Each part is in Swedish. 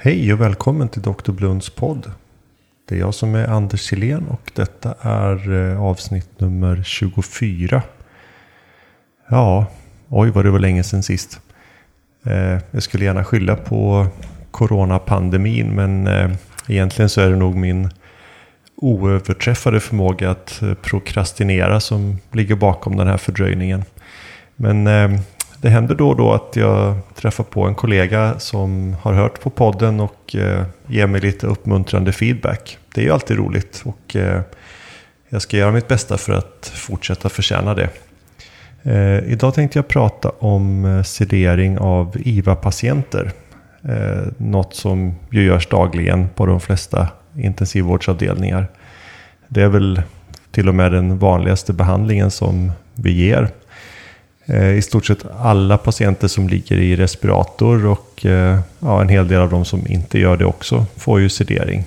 Hej och välkommen till Dr. Blunds podd. Det är jag som är Anders Silén och detta är eh, avsnitt nummer 24. Ja, oj vad det var länge sedan sist. Eh, jag skulle gärna skylla på coronapandemin men eh, egentligen så är det nog min oöverträffade förmåga att prokrastinera som ligger bakom den här fördröjningen. Men det händer då och då att jag träffar på en kollega som har hört på podden och eh, ger mig lite uppmuntrande feedback. Det är ju alltid roligt och eh, jag ska göra mitt bästa för att fortsätta förtjäna det. Eh, idag tänkte jag prata om eh, sedering av IVA-patienter. Eh, något som ju görs dagligen på de flesta intensivvårdsavdelningar. Det är väl till och med den vanligaste behandlingen som vi ger Eh, i stort sett alla patienter som ligger i respirator och eh, ja, en hel del av de som inte gör det också får ju sedering.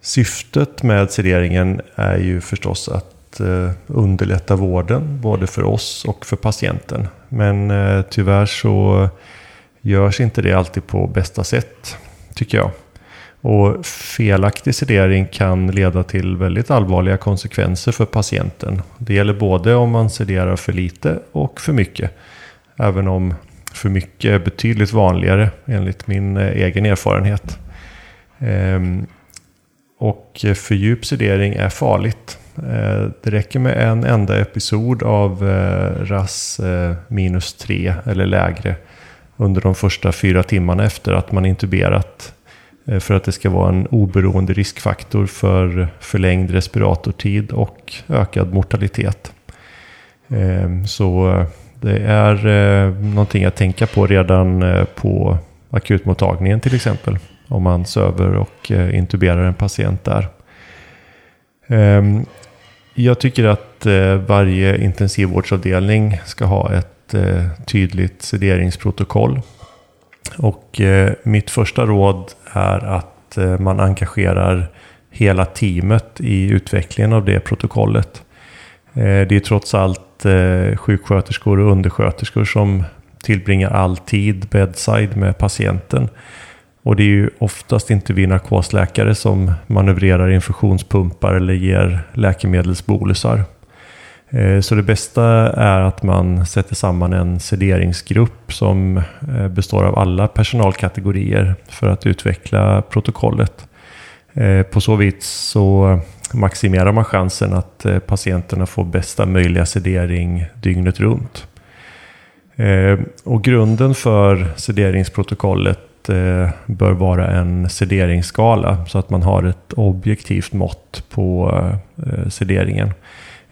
Syftet med sederingen är ju förstås att eh, underlätta vården både för oss och för patienten. Men tyvärr så görs inte det alltid på bästa sätt tycker jag. Och felaktig sedering kan leda till väldigt allvarliga konsekvenser för patienten. Det gäller både om man sederar för lite och för mycket. Även om för mycket är betydligt vanligare enligt min eh, egen erfarenhet. Ehm, och för djup sedering är farligt. Eh, det räcker med en enda episod av eh, RAS minus 3 eller lägre under de första fyra timmarna efter att man intuberat Eh, för att det ska vara en oberoende riskfaktor för förlängd respiratortid och ökad mortalitet. Eh, så eh, det är någonting att tänka på redan på akutmottagningen till exempel. Om man söver och intuberar en patient där. Ehm, jag tycker att varje intensivvårdsavdelning ska ha ett tydligt sederingsprotokoll och eh, mitt första råd är att eh, man engagerar hela teamet i utvecklingen av det protokollet. Eh, det är trots allt eh, sjuksköterskor och undersköterskor som tillbringar all tid bedside med patienten. Och det är ju oftast inte vi narkosläkare som manövrerar infusionspumpar eller ger läkemedelsbolusar. Eh, så det bästa är att man sätter samman en sederingsgrupp som eh, består av alla personalkategorier för att utveckla protokollet. Eh, på så vis så maximerar man chansen att patienterna får bästa möjliga sedering dygnet runt. Och grunden för sederingsprotokollet bör vara en sederingsskala så att man har ett objektivt mått på sederingen.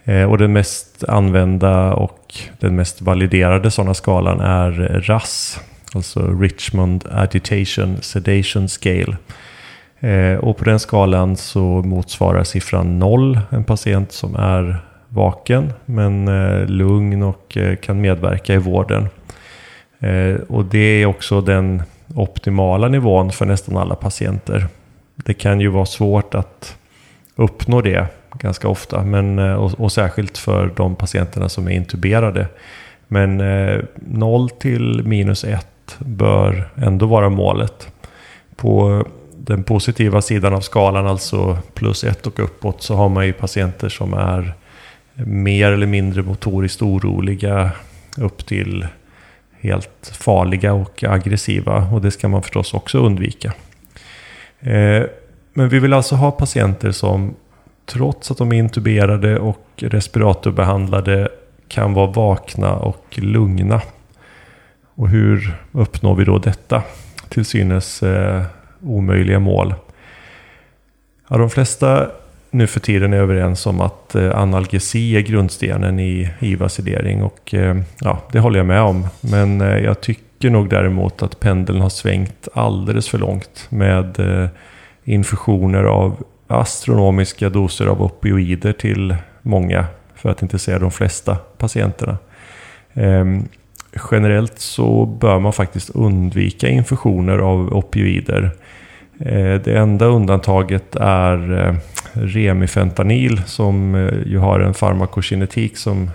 Eh, och den mest använda och den mest validerade sådana skalan är RAS, alltså Richmond Agitation Sedation Scale. Eh, och på den skalan så motsvarar siffran 0 en patient som är vaken men eh, lugn och kan medverka i vården. Och det är också den optimala nivån för nästan alla patienter. Det kan ju vara svårt att uppnå det ganska ofta. Men, eh, och, och, särskilt för de patienterna som är intuberade. Men eh, 0 till minus 1 bör ändå vara målet. På den positiva sidan av skalan, alltså plus 1 och uppåt, så har man ju patienter som är mer eller mindre motoriskt oroliga upp till helt farliga och aggressiva. Och det ska man förstås också undvika. Eh, men vi vill alltså ha patienter som trots att de är intuberade och respiratorbehandlade kan vara vakna och lugna. Och hur uppnår vi då detta? Till synes eh, omöjliga mål. Ja, de flesta nu för tiden är överens om att eh, analgesi är grundstenen i IVA-sedering och eh, ja, det håller jag med om. Men eh, jag tycker nog däremot att pendeln har svängt alldeles för långt med eh, infusioner av astronomiska doser av opioider till många, för att inte säga de flesta patienterna. Eh, generellt så bör man faktiskt undvika infusioner av opioider. Eh, det enda undantaget är eh, remifentanil som eh, ju har en farmakokinetik som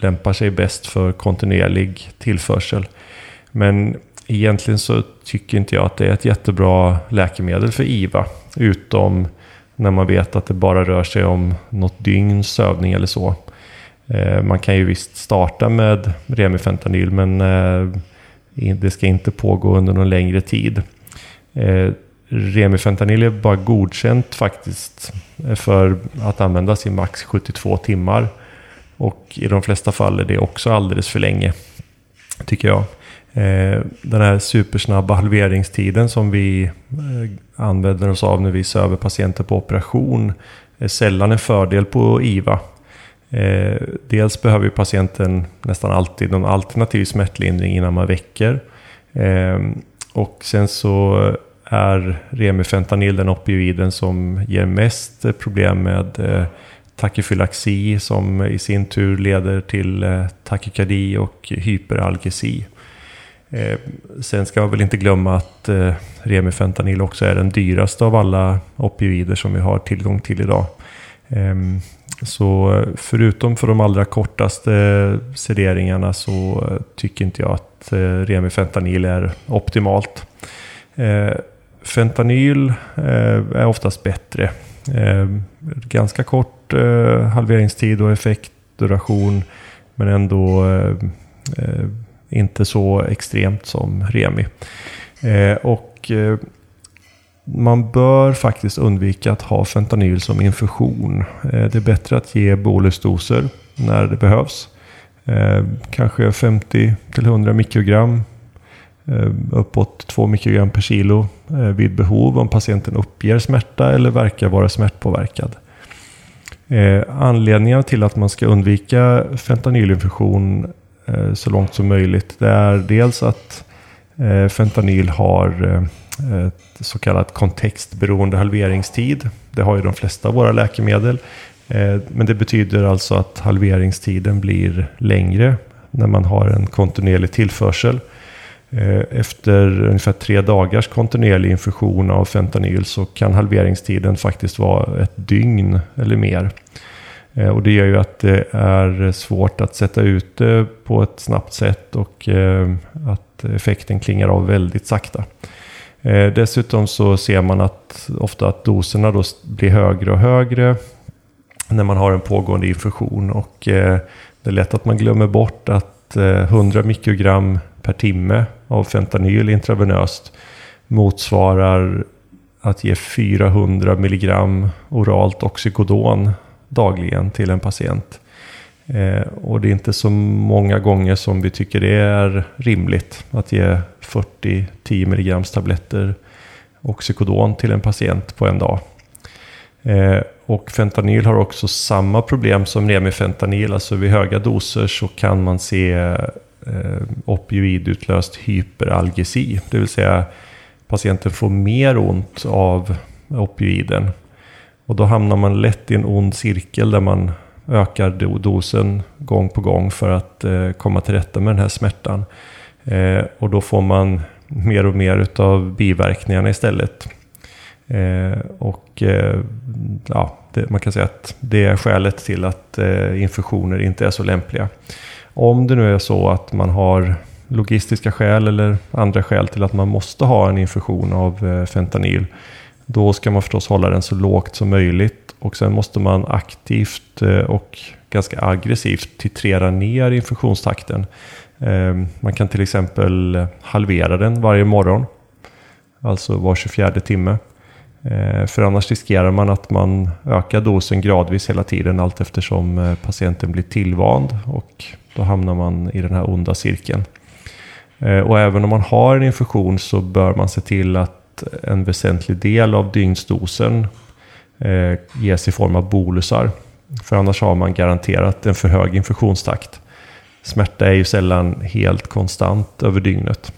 lämpar sig bäst för kontinuerlig tillförsel. Men egentligen så tycker inte jag att det är ett jättebra läkemedel för IVA. Utom när man vet att det bara rör sig om något dygns sövning eller så. Eh, man kan ju visst starta med remifentanyl men eh, det ska inte pågå under någon längre tid. Eh, remifentanyl är bara godkänt faktiskt för att användas i max 72 timmar. Och i de flesta fall är det också alldeles för länge, tycker jag. Eh, den här supersnabba halveringstiden som vi eh, använder oss av när vi söver patienter på operation är sällan en fördel på IVA. Eh, dels behöver patienten nästan alltid någon alternativ smärtlindring innan man väcker. Och sen så är remifentanil den opioiden som ger mest problem med eh, som i sin tur leder till takykardi och hyperalgesi. Eh, sen ska man väl inte glömma att eh, remifentanil också är den dyraste av alla opioider som vi har tillgång till idag. Ehm, eh, så förutom för de allra kortaste eh, sederingarna så eh, tycker inte jag att eh, remifentanil är optimalt. Eh, fentanyl eh, är oftast bättre. Eh, ganska kort eh, halveringstid och effektduration men ändå eh, inte så extremt som Remi. Eh, och eh, man bör faktiskt undvika att ha fentanyl som infusion. Eh, det är bättre att ge bolusdoser när det behövs. Eh, kanske 50-100 mikrogram eh, uppåt 2 mikrogram per kilo eh, vid behov om patienten uppger smärta eller verkar vara smärtpåverkad. Eh, anledningarna till att man ska undvika fentanylinfusion Eh, så långt som möjligt. Det är dels att eh, fentanyl har eh, ett så kallat kontextberoende halveringstid. Det har ju de flesta av våra läkemedel. Men det betyder alltså att halveringstiden blir längre när man har en kontinuerlig tillförsel. Efter ungefär tre dagars kontinuerlig infusion av fentanyl så kan halveringstiden faktiskt vara ett dygn eller mer. Eh, och det gör ju att det är svårt att sätta ut det på ett snabbt sätt och eh, att effekten klingar av väldigt sakta. Eh, dessutom så ser man att ofta att doserna då blir högre och högre när man har en pågående infusion och det är lätt att man glömmer bort att 100 mikrogram per timme av fentanyl intravenöst motsvarar att ge 400 milligram oralt oxycodon dagligen till en patient. Eh, och det är inte så många gånger som vi tycker det är rimligt att ge 40-10 mg tabletter oxycodon till en patient på en dag. Eh, och fentanyl har också samma problem som remifentanyl, alltså vid höga doser så kan man se eh, opioidutlöst hyperalgesi, det vill säga patienten får mer ont av opioiden och då hamnar man lätt i en ond cirkel där man ökar dosen gång på gång för att eh, komma till rätta med den här smärtan. Eh, och då får man mer och mer av biverkningarna istället. Eh, och ja, det, man kan säga att det är skälet till att infusioner inte är så lämpliga. Om det nu är så att man har logistiska skäl eller andra skäl till att man måste ha en infusion av fentanyl då ska man förstås hålla den så lågt som möjligt och sen måste man aktivt eh, och ganska aggressivt titrera ner infektionstakten. Ehm, man kan till exempel halvera den varje morgon, alltså var 24 timme. Eh, för annars riskerar man att man ökar dosen gradvis hela tiden allt eftersom eh, patienten blir tillvand och då hamnar man i den här onda cirkeln. Och även om man har en infektion så bör man se till att en väsentlig del av dygnsdosen eh, ges i form av bolusar. För annars har man garanterat en för hög infektionstakt. Smärta är ju sällan helt konstant över dygnet.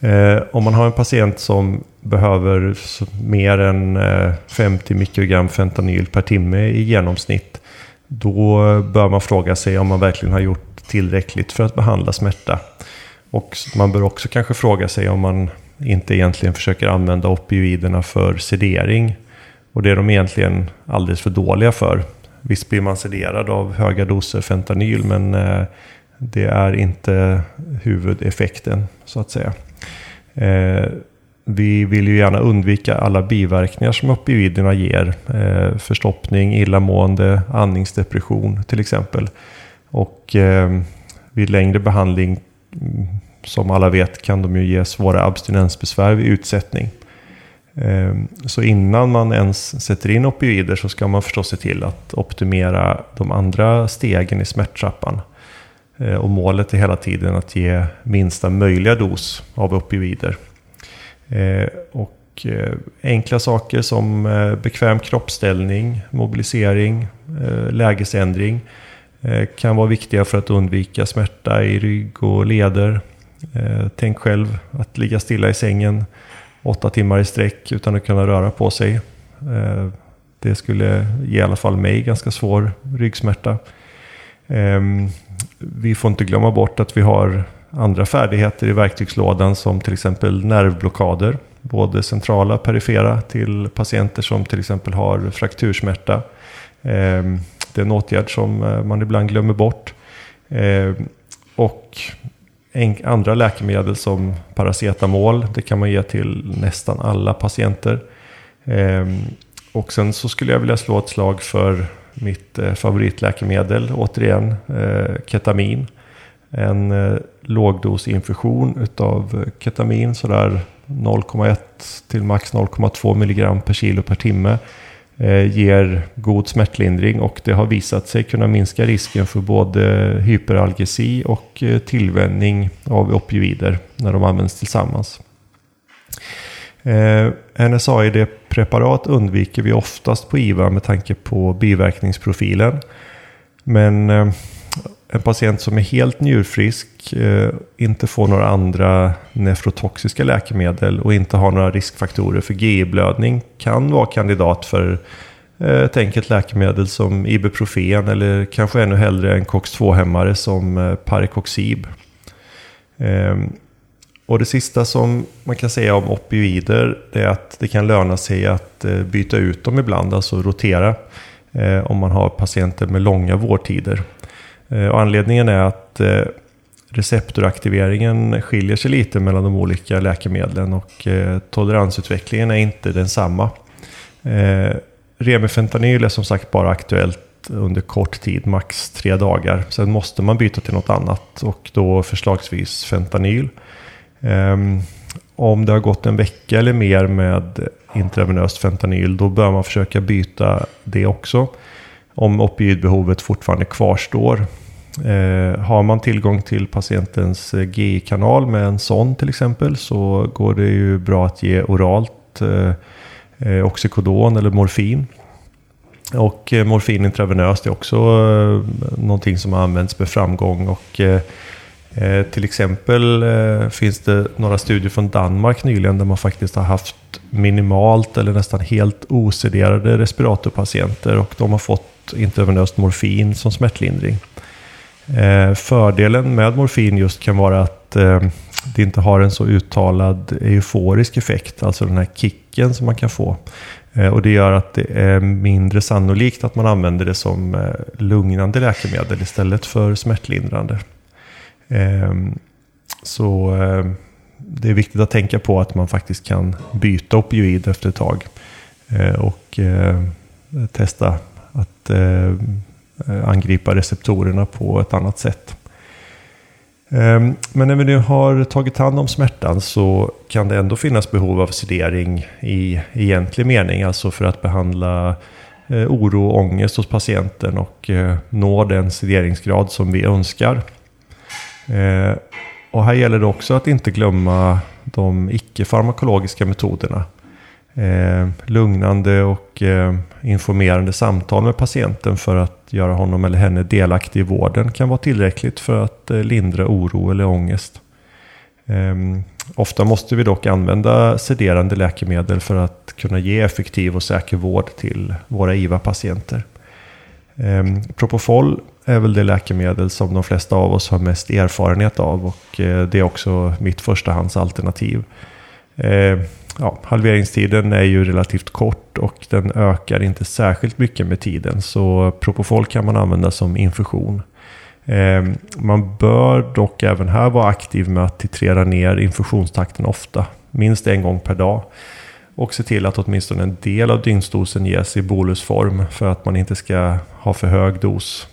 Eh, om man har en patient som behöver mer än eh, 50 mikrogram fentanyl per timme i genomsnitt. Då bör man fråga sig om man verkligen har gjort tillräckligt för att behandla smärta. Och man bör också kanske fråga sig om man inte egentligen försöker använda opioiderna för sedering. Och det är de egentligen alldeles för dåliga för. Visst blir man sederad av höga doser fentanyl men eh, det är inte huvudeffekten så att säga. Eh, vi vill ju gärna undvika alla biverkningar som opioiderna ger. Eh, förstoppning, illamående, andningsdepression till exempel. Och vid längre behandling, som alla vet, kan de ju ge svåra abstinensbesvär vid utsättning. Ehm, så innan man ens sätter in opioider så ska man förstås se till att optimera de andra stegen i smärttrappan. Ehm, och målet är hela tiden att ge minsta möjliga dos av opioider. Ehm, och eh, enkla saker som eh, bekväm kroppsställning, mobilisering, eh, lägesändring kan vara viktiga för att undvika smärta i rygg och leder. Eh, tänk själv att ligga stilla i sängen åtta timmar i sträck utan att kunna röra på sig. Eh, det skulle ge i alla fall mig ganska svår ryggsmärta. Ehm, vi får inte glömma bort att vi har andra färdigheter i verktygslådan som till exempel nervblockader. Både centrala och perifera till patienter som till exempel har fraktursmärta. Ehm, det är en åtgärd som eh, man ibland glömmer bort. Ehm, och andra läkemedel som paracetamol, det kan man ge till nästan alla patienter. Ehm, och sen så skulle jag vilja slå ett slag för mitt eh, favoritläkemedel, återigen eh, ketamin. En eh, lågdosinfusion utav ketamin, sådär 0,1 till max 0,2 milligram per kilo per timme. Eh, ger god smärtlindring och det har visat sig kunna minska risken för både hyperalgesi och eh, tillvänjning av opioider när de används tillsammans. Eh, NSAID-preparat undviker vi oftast på IVA med tanke på biverkningsprofilen. Men en patient som är helt njurfrisk, eh, inte får några andra nefrotoxiska läkemedel och inte har några riskfaktorer för GI-blödning kan vara kandidat för eh, ett enkelt läkemedel som Ibuprofen eller kanske ännu hellre en COX-2-hämmare som eh, Parecoxib. Ehm, och det sista som man kan säga om opioider är att det kan löna sig att eh, byta ut dem ibland, alltså rotera, eh, om man har patienter med långa vårdtider. Eh, och anledningen är att eh, receptoraktiveringen skiljer sig lite mellan de olika läkemedlen och eh, toleransutvecklingen är inte densamma. Remifentanyl är som sagt bara aktuellt under kort tid, max tre dagar. Sen måste man byta till något annat och då förslagsvis fentanyl. Ehm, om det har gått en vecka eller mer med intravenöst fentanyl då bör man försöka byta det också. Om opioidbehovet fortfarande kvarstår. Eh, har man tillgång till patientens eh, GI-kanal med en sån till exempel så går det ju bra att ge oralt eh, eh oxykodon eller morfin. Och eh, morfin intravenöst är också eh, någonting som har använts med framgång. Och, eh, eh till exempel finns det några studier från Danmark nyligen där man faktiskt har haft minimalt eller nästan helt osederade respiratorpatienter och de har fått intravenöst morfin som smärtlindring. Eh, fördelen med morfin just kan vara att eh, det inte har en så uttalad euforisk effekt, alltså den här kicken som man kan få. Eh, och det gör att det är mindre sannolikt att man använder det som eh, lugnande läkemedel istället för smärtlindrande. Ehm, så eh, det är viktigt att tänka på att man faktiskt kan byta opioid efter ett tag. Eh, och eh, testa att Eh, angripa receptorerna på ett annat sätt. Ehm, men när vi nu har tagit hand om smärtan så kan det ändå finnas behov av sedering i egentlig mening, alltså för att behandla eh, oro och ångest hos patienten och eh, nå den sederingsgrad som vi önskar. Ehm, och här gäller det också att inte glömma de icke-farmakologiska metoderna. Eh, lugnande och eh, informerande samtal med patienten för att göra honom eller henne delaktig i vården kan vara tillräckligt för att eh, lindra oro eller ångest. Eh, ofta måste vi dock använda sederande läkemedel för att kunna ge effektiv och säker vård till våra IVA-patienter. Eh, Propofol är väl det läkemedel som de flesta av oss har mest erfarenhet av och eh, det är också mitt förstahandsalternativ. Ehm, Ja, halveringstiden är ju relativt kort och den ökar inte särskilt mycket med tiden. Så Propofol kan man använda som infusion. Ehm, man bör dock även här vara aktiv med att titrera ner infusionstakten ofta, minst en gång per dag. Och se till att åtminstone en del av dygnsdosen ges i bolusform för att man inte ska ha för hög dos.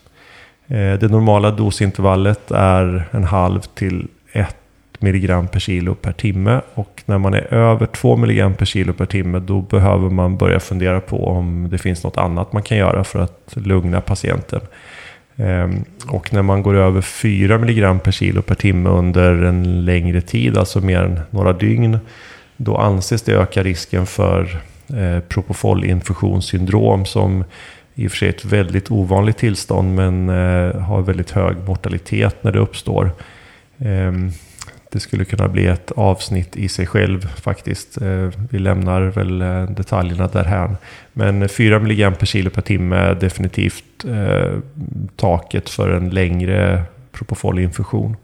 Ehm, det normala dosintervallet är en halv till milligram per kilo per timme. Och när man är över 2 milligram per kilo per timme då behöver man börja fundera på om det finns något annat man kan göra för att lugna patienten. Ehm, och när man går över 4 milligram per kilo per timme under en längre tid, alltså mer än några dygn, då anses det öka risken för eh, propofolinfusionssyndrom propofol-infusionssyndrom som i och för sig är ett väldigt ovanligt tillstånd men eh, har väldigt hög mortalitet när det uppstår. Ehm, det skulle kunna bli ett avsnitt i sig själv faktiskt. Eh, vi lämnar väl eh, detaljerna därhän. Men 4 mg per kilo per timme är definitivt eh, taket för en längre propofolinfusion.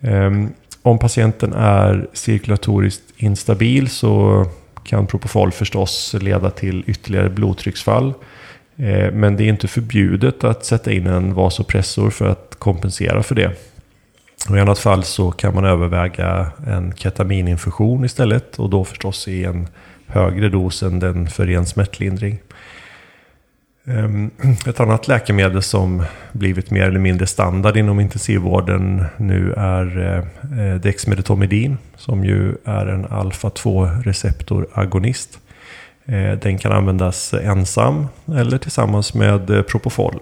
Ehm, om patienten är cirkulatoriskt instabil så kan propofol förstås leda till ytterligare blodtrycksfall. Men det är inte förbjudet att sätta in en vasopressor för att kompensera för det. Och I annat fall så kan man överväga en ketamininfusion istället och då förstås i en högre dos än den för ren smärtlindring. Ehm, ett annat läkemedel som blivit mer eller mindre standard inom intensivvården nu är eh, dexmedetomidin som ju är en alfa-2 receptoragonist. Eh, den kan användas ensam eller tillsammans med eh, Propofol.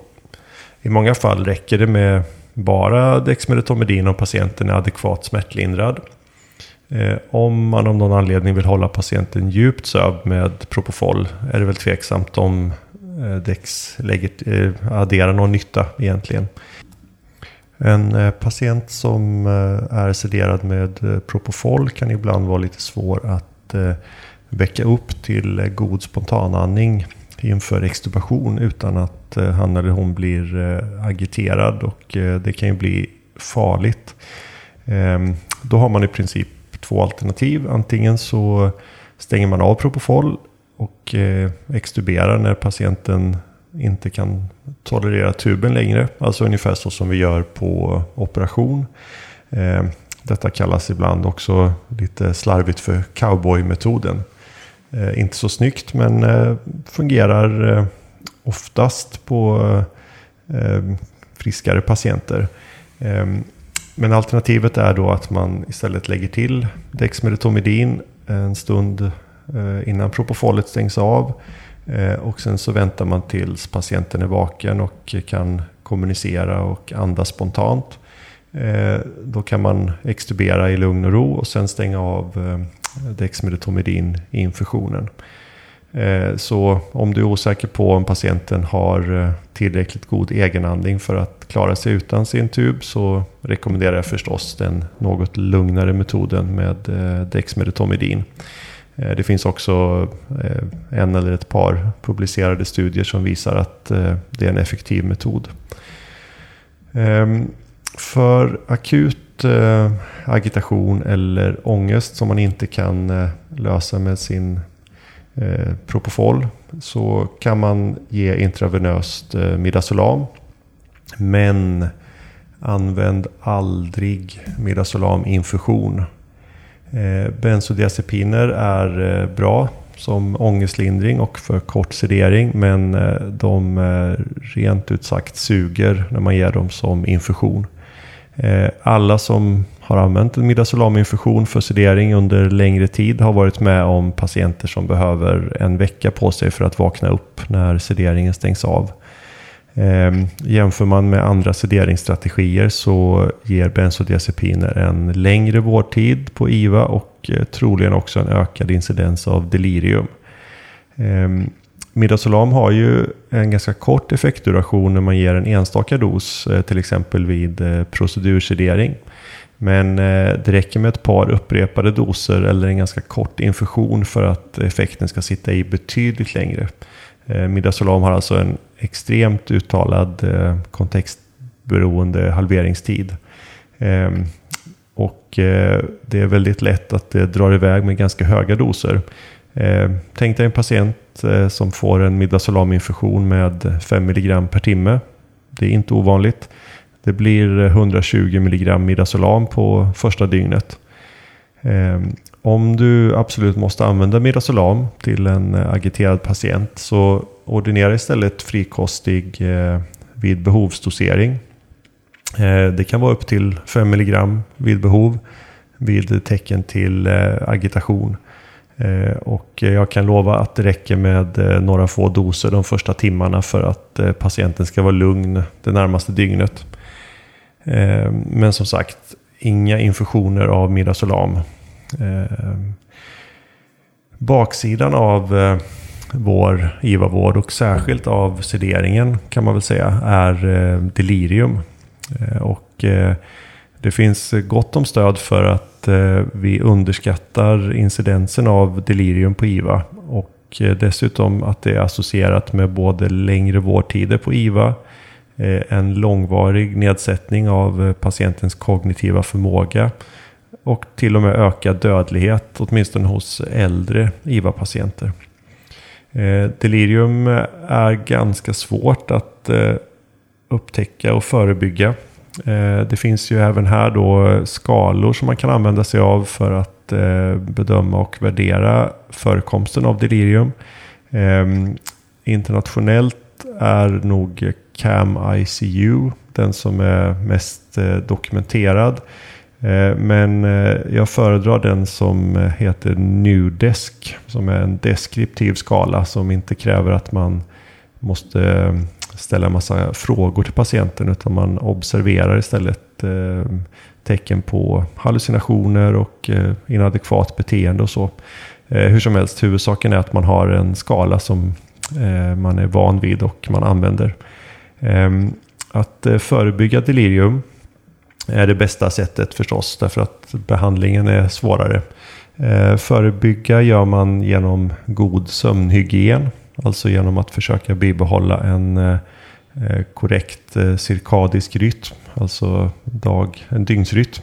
I många fall räcker det med bara dexmedetomidin om patienten är adekvat smärtlindrad. Eh, om man av någon anledning vill hålla patienten djupt sövd med Propofol är det väl tveksamt om eh, Dex eh, adderar någon nytta egentligen. En patient som är sederad med Propofol kan ibland vara lite svår att väcka upp till god spontanandning inför extubation utan att eh, han eller hon blir eh, agiterad och eh, det kan ju bli farligt. Ehm, då har man i princip två alternativ. Antingen så stänger man av Propofol och extuberar när patienten inte kan tolerera tuben längre. Alltså ungefär så som vi gör på operation. Ehm, detta kallas ibland också lite slarvigt för cowboymetoden. Eh, inte så snyggt men eh, fungerar eh, oftast på eh, friskare patienter. Eh, men alternativet är då att man istället lägger till dexmedetomidin en stund eh, innan propofolet stängs av. Och sen så väntar man tills patienten är vaken och kan kommunicera och andas spontant. Eh, då kan man extubera i lugn och ro och sen stänga av eh, dexmedetomidin i infusionen. Eh, så om du är osäker på om patienten har tillräckligt god egenandning för att klara sig utan sin tub så rekommenderar jag förstås den något lugnare metoden med dexmedetomidin. Det finns också en eller ett par publicerade studier som visar att det är en effektiv metod. Ehm, för akut eh, agitation eller ångest som man inte kan eh, lösa med sin eh, Propofol så kan man ge intravenöst eh, Midazolam. Men använd aldrig Midazolam infusion. Eh, bensodiazepiner är eh, bra som ångestlindring och för kort sedering. Men eh, de eh, rent ut sagt suger när man ger dem som infusion. Eh, alla som har använt en midazolam-infusion för sedering under längre tid har varit med om patienter som behöver en vecka på sig för att vakna upp när sederingen stängs av. Ehm, jämför man med andra sederingsstrategier så ger bensodiazepiner en längre vårdtid på IVA och eh, troligen också en ökad incidens av delirium. Ehm, Midazolam har ju en ganska kort effektduration när man ger en enstaka dos, eh, till exempel vid eh, procedursedering. Men eh, det räcker med ett par upprepade doser eller en ganska kort infusion för att effekten ska sitta i betydligt längre. Midazolam har alltså en extremt uttalad kontextberoende halveringstid. Ehm, och det är väldigt lätt att det drar iväg med ganska höga doser. Eh, tänk dig en patient Eh, som får en midazolam-infusion med 5 mg per timme. Det är inte ovanligt. Det blir 120 mg midazolam på första dygnet. Eh, om du absolut måste använda midazolam till en eh, agiterad patient så ordinera istället frikostig eh, vid behovsdosering. Eh, det kan vara upp till 5 mg vid behov vid tecken till eh, agitation. Eh, och jag kan lova att det räcker med eh, några få doser de första timmarna för att eh, patienten ska vara lugn det närmaste dygnet. Men som sagt, inga infusioner av midazolam. Baksidan av vår IVA-vård och särskilt av sederingen kan man väl säga är delirium. Och det finns gott om stöd för att Eh, vi underskattar incidensen av delirium på IVA och eh, dessutom att det är associerat med både längre vårdtider på IVA, eh, en långvarig nedsättning av patientens kognitiva förmåga och till och med ökad dödlighet, åtminstone hos äldre IVA-patienter. Delirium är ganska svårt att upptäcka och förebygga. Eh, det finns ju även här då skalor som man kan använda sig av för att eh, bedöma och värdera förekomsten av delirium. Ehm, internationellt är nog CAM-ICU den som är mest eh, dokumenterad. Men jag föredrar den som heter NUDESK Som är en deskriptiv skala som inte kräver att man måste ställa en massa frågor till patienten. Utan man observerar istället eh, tecken på hallucinationer och eh, inadekvat beteende och så. Eh, hur som helst, huvudsaken är att man har en skala som man är van vid och man använder. Ehm, att förebygga delirium är det bästa sättet förstås. Därför att behandlingen är svårare. Förebygga gör man genom god sömnhygien. Alltså genom att försöka bibehålla en eh, eh, korrekt eh, cirkadisk rytm. Alltså dag, en dygnsrytm.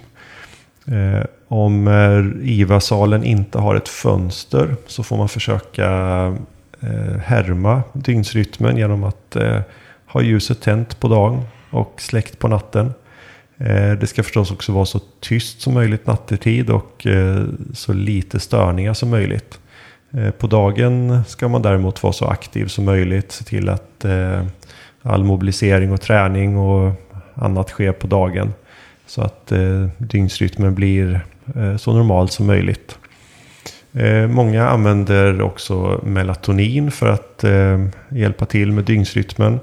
Om IVA-salen inte har ett fönster så får man försöka härma dygnsrytmen genom att ha ljuset tänt på dagen och släckt på natten. Det ska förstås också vara så tyst som möjligt nattetid och så lite störningar som möjligt. Eh, på dagen ska man däremot vara så aktiv som möjligt. Se till att eh, all mobilisering och träning och annat sker på dagen. Så att eh, dygnsrytmen blir så normal som möjligt. Många använder också melatonin för att hjälpa till med dygnsrytmen.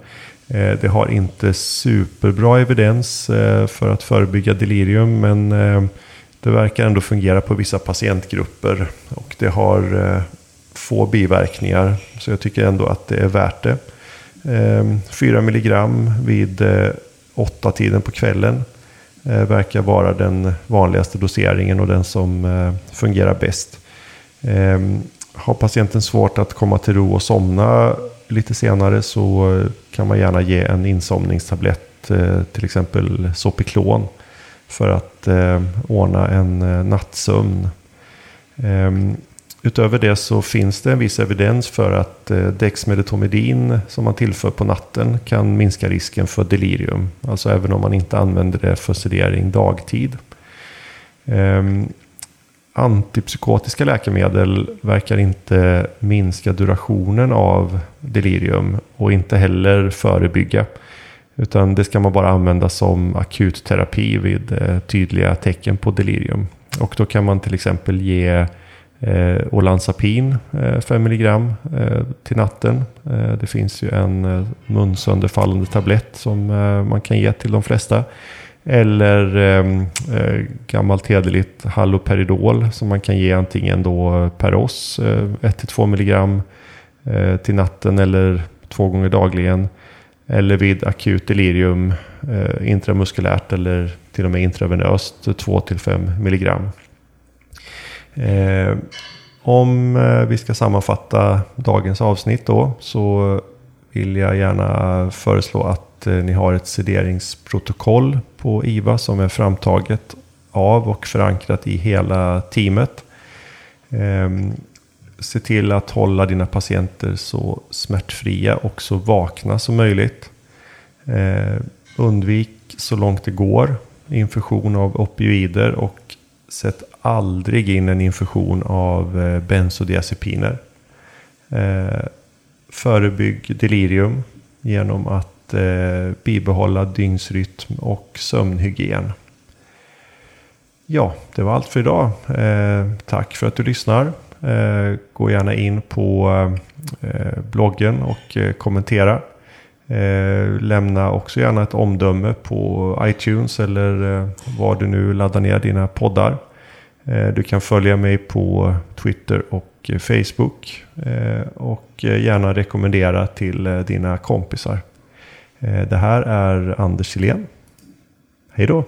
Det har inte superbra evidens för att förebygga delirium men det verkar ändå fungera på vissa patientgrupper och det har eh, få biverkningar så jag tycker ändå att det är värt det. Ehm, 4 milligram vid eh, 8 tiden på kvällen eh, verkar vara den vanligaste doseringen och den som fungerar bäst. Ehm, har patienten svårt att komma till ro och somna lite senare så kan man gärna ge en insomningstablett, till exempel Sopiklon, för att eh, ordna en eh, nattsömn. Ehm, utöver det så finns det en viss evidens för att eh, dexmedetomidin som man tillför på natten kan minska risken för delirium. Alltså även om man inte använder det för sedering dagtid. Ehm, antipsykotiska läkemedel verkar inte minska durationen av delirium och inte heller förebygga. Utan det ska man bara använda som akutterapi vid eh, tydliga tecken på delirium. Och då kan man till exempel ge eh, Olanzapin eh, 5 mg eh, till natten. Eh, det finns ju en eh, munsönderfallande tablett som eh, man kan ge till de flesta. Eller ehm, eh, gammalt hederligt haloperidol som man kan ge antingen då per oss, eh, 1-2 mg eh, till natten eller två gånger dagligen. Eller vid akut delirium eh, intramuskulärt eller till och med intravenöst 2-5 mg. Eh, om eh, vi ska sammanfatta dagens avsnitt då så vill jag gärna föreslå att eh, ni har ett sederingsprotokoll på IVA som är framtaget av och förankrat i hela teamet. Ehm, Se till att hålla dina patienter så smärtfria och så vakna som möjligt. Eh, undvik så långt det går infusion av opioider och sätt aldrig in en infusion av eh, bensodiazepiner. Eh, förebygg delirium genom att eh, bibehålla dygnsrytm och sömnhygien. Ja, det var allt för idag. Eh, tack för att du lyssnar. Eh, gå gärna in på eh, bloggen och eh, kommentera. Lämna också gärna ett omdöme på iTunes eller var du nu laddar ner dina poddar. Du kan följa mig på Twitter och Facebook. Och gärna rekommendera till dina kompisar. Det här är Anders Silén. Hej då!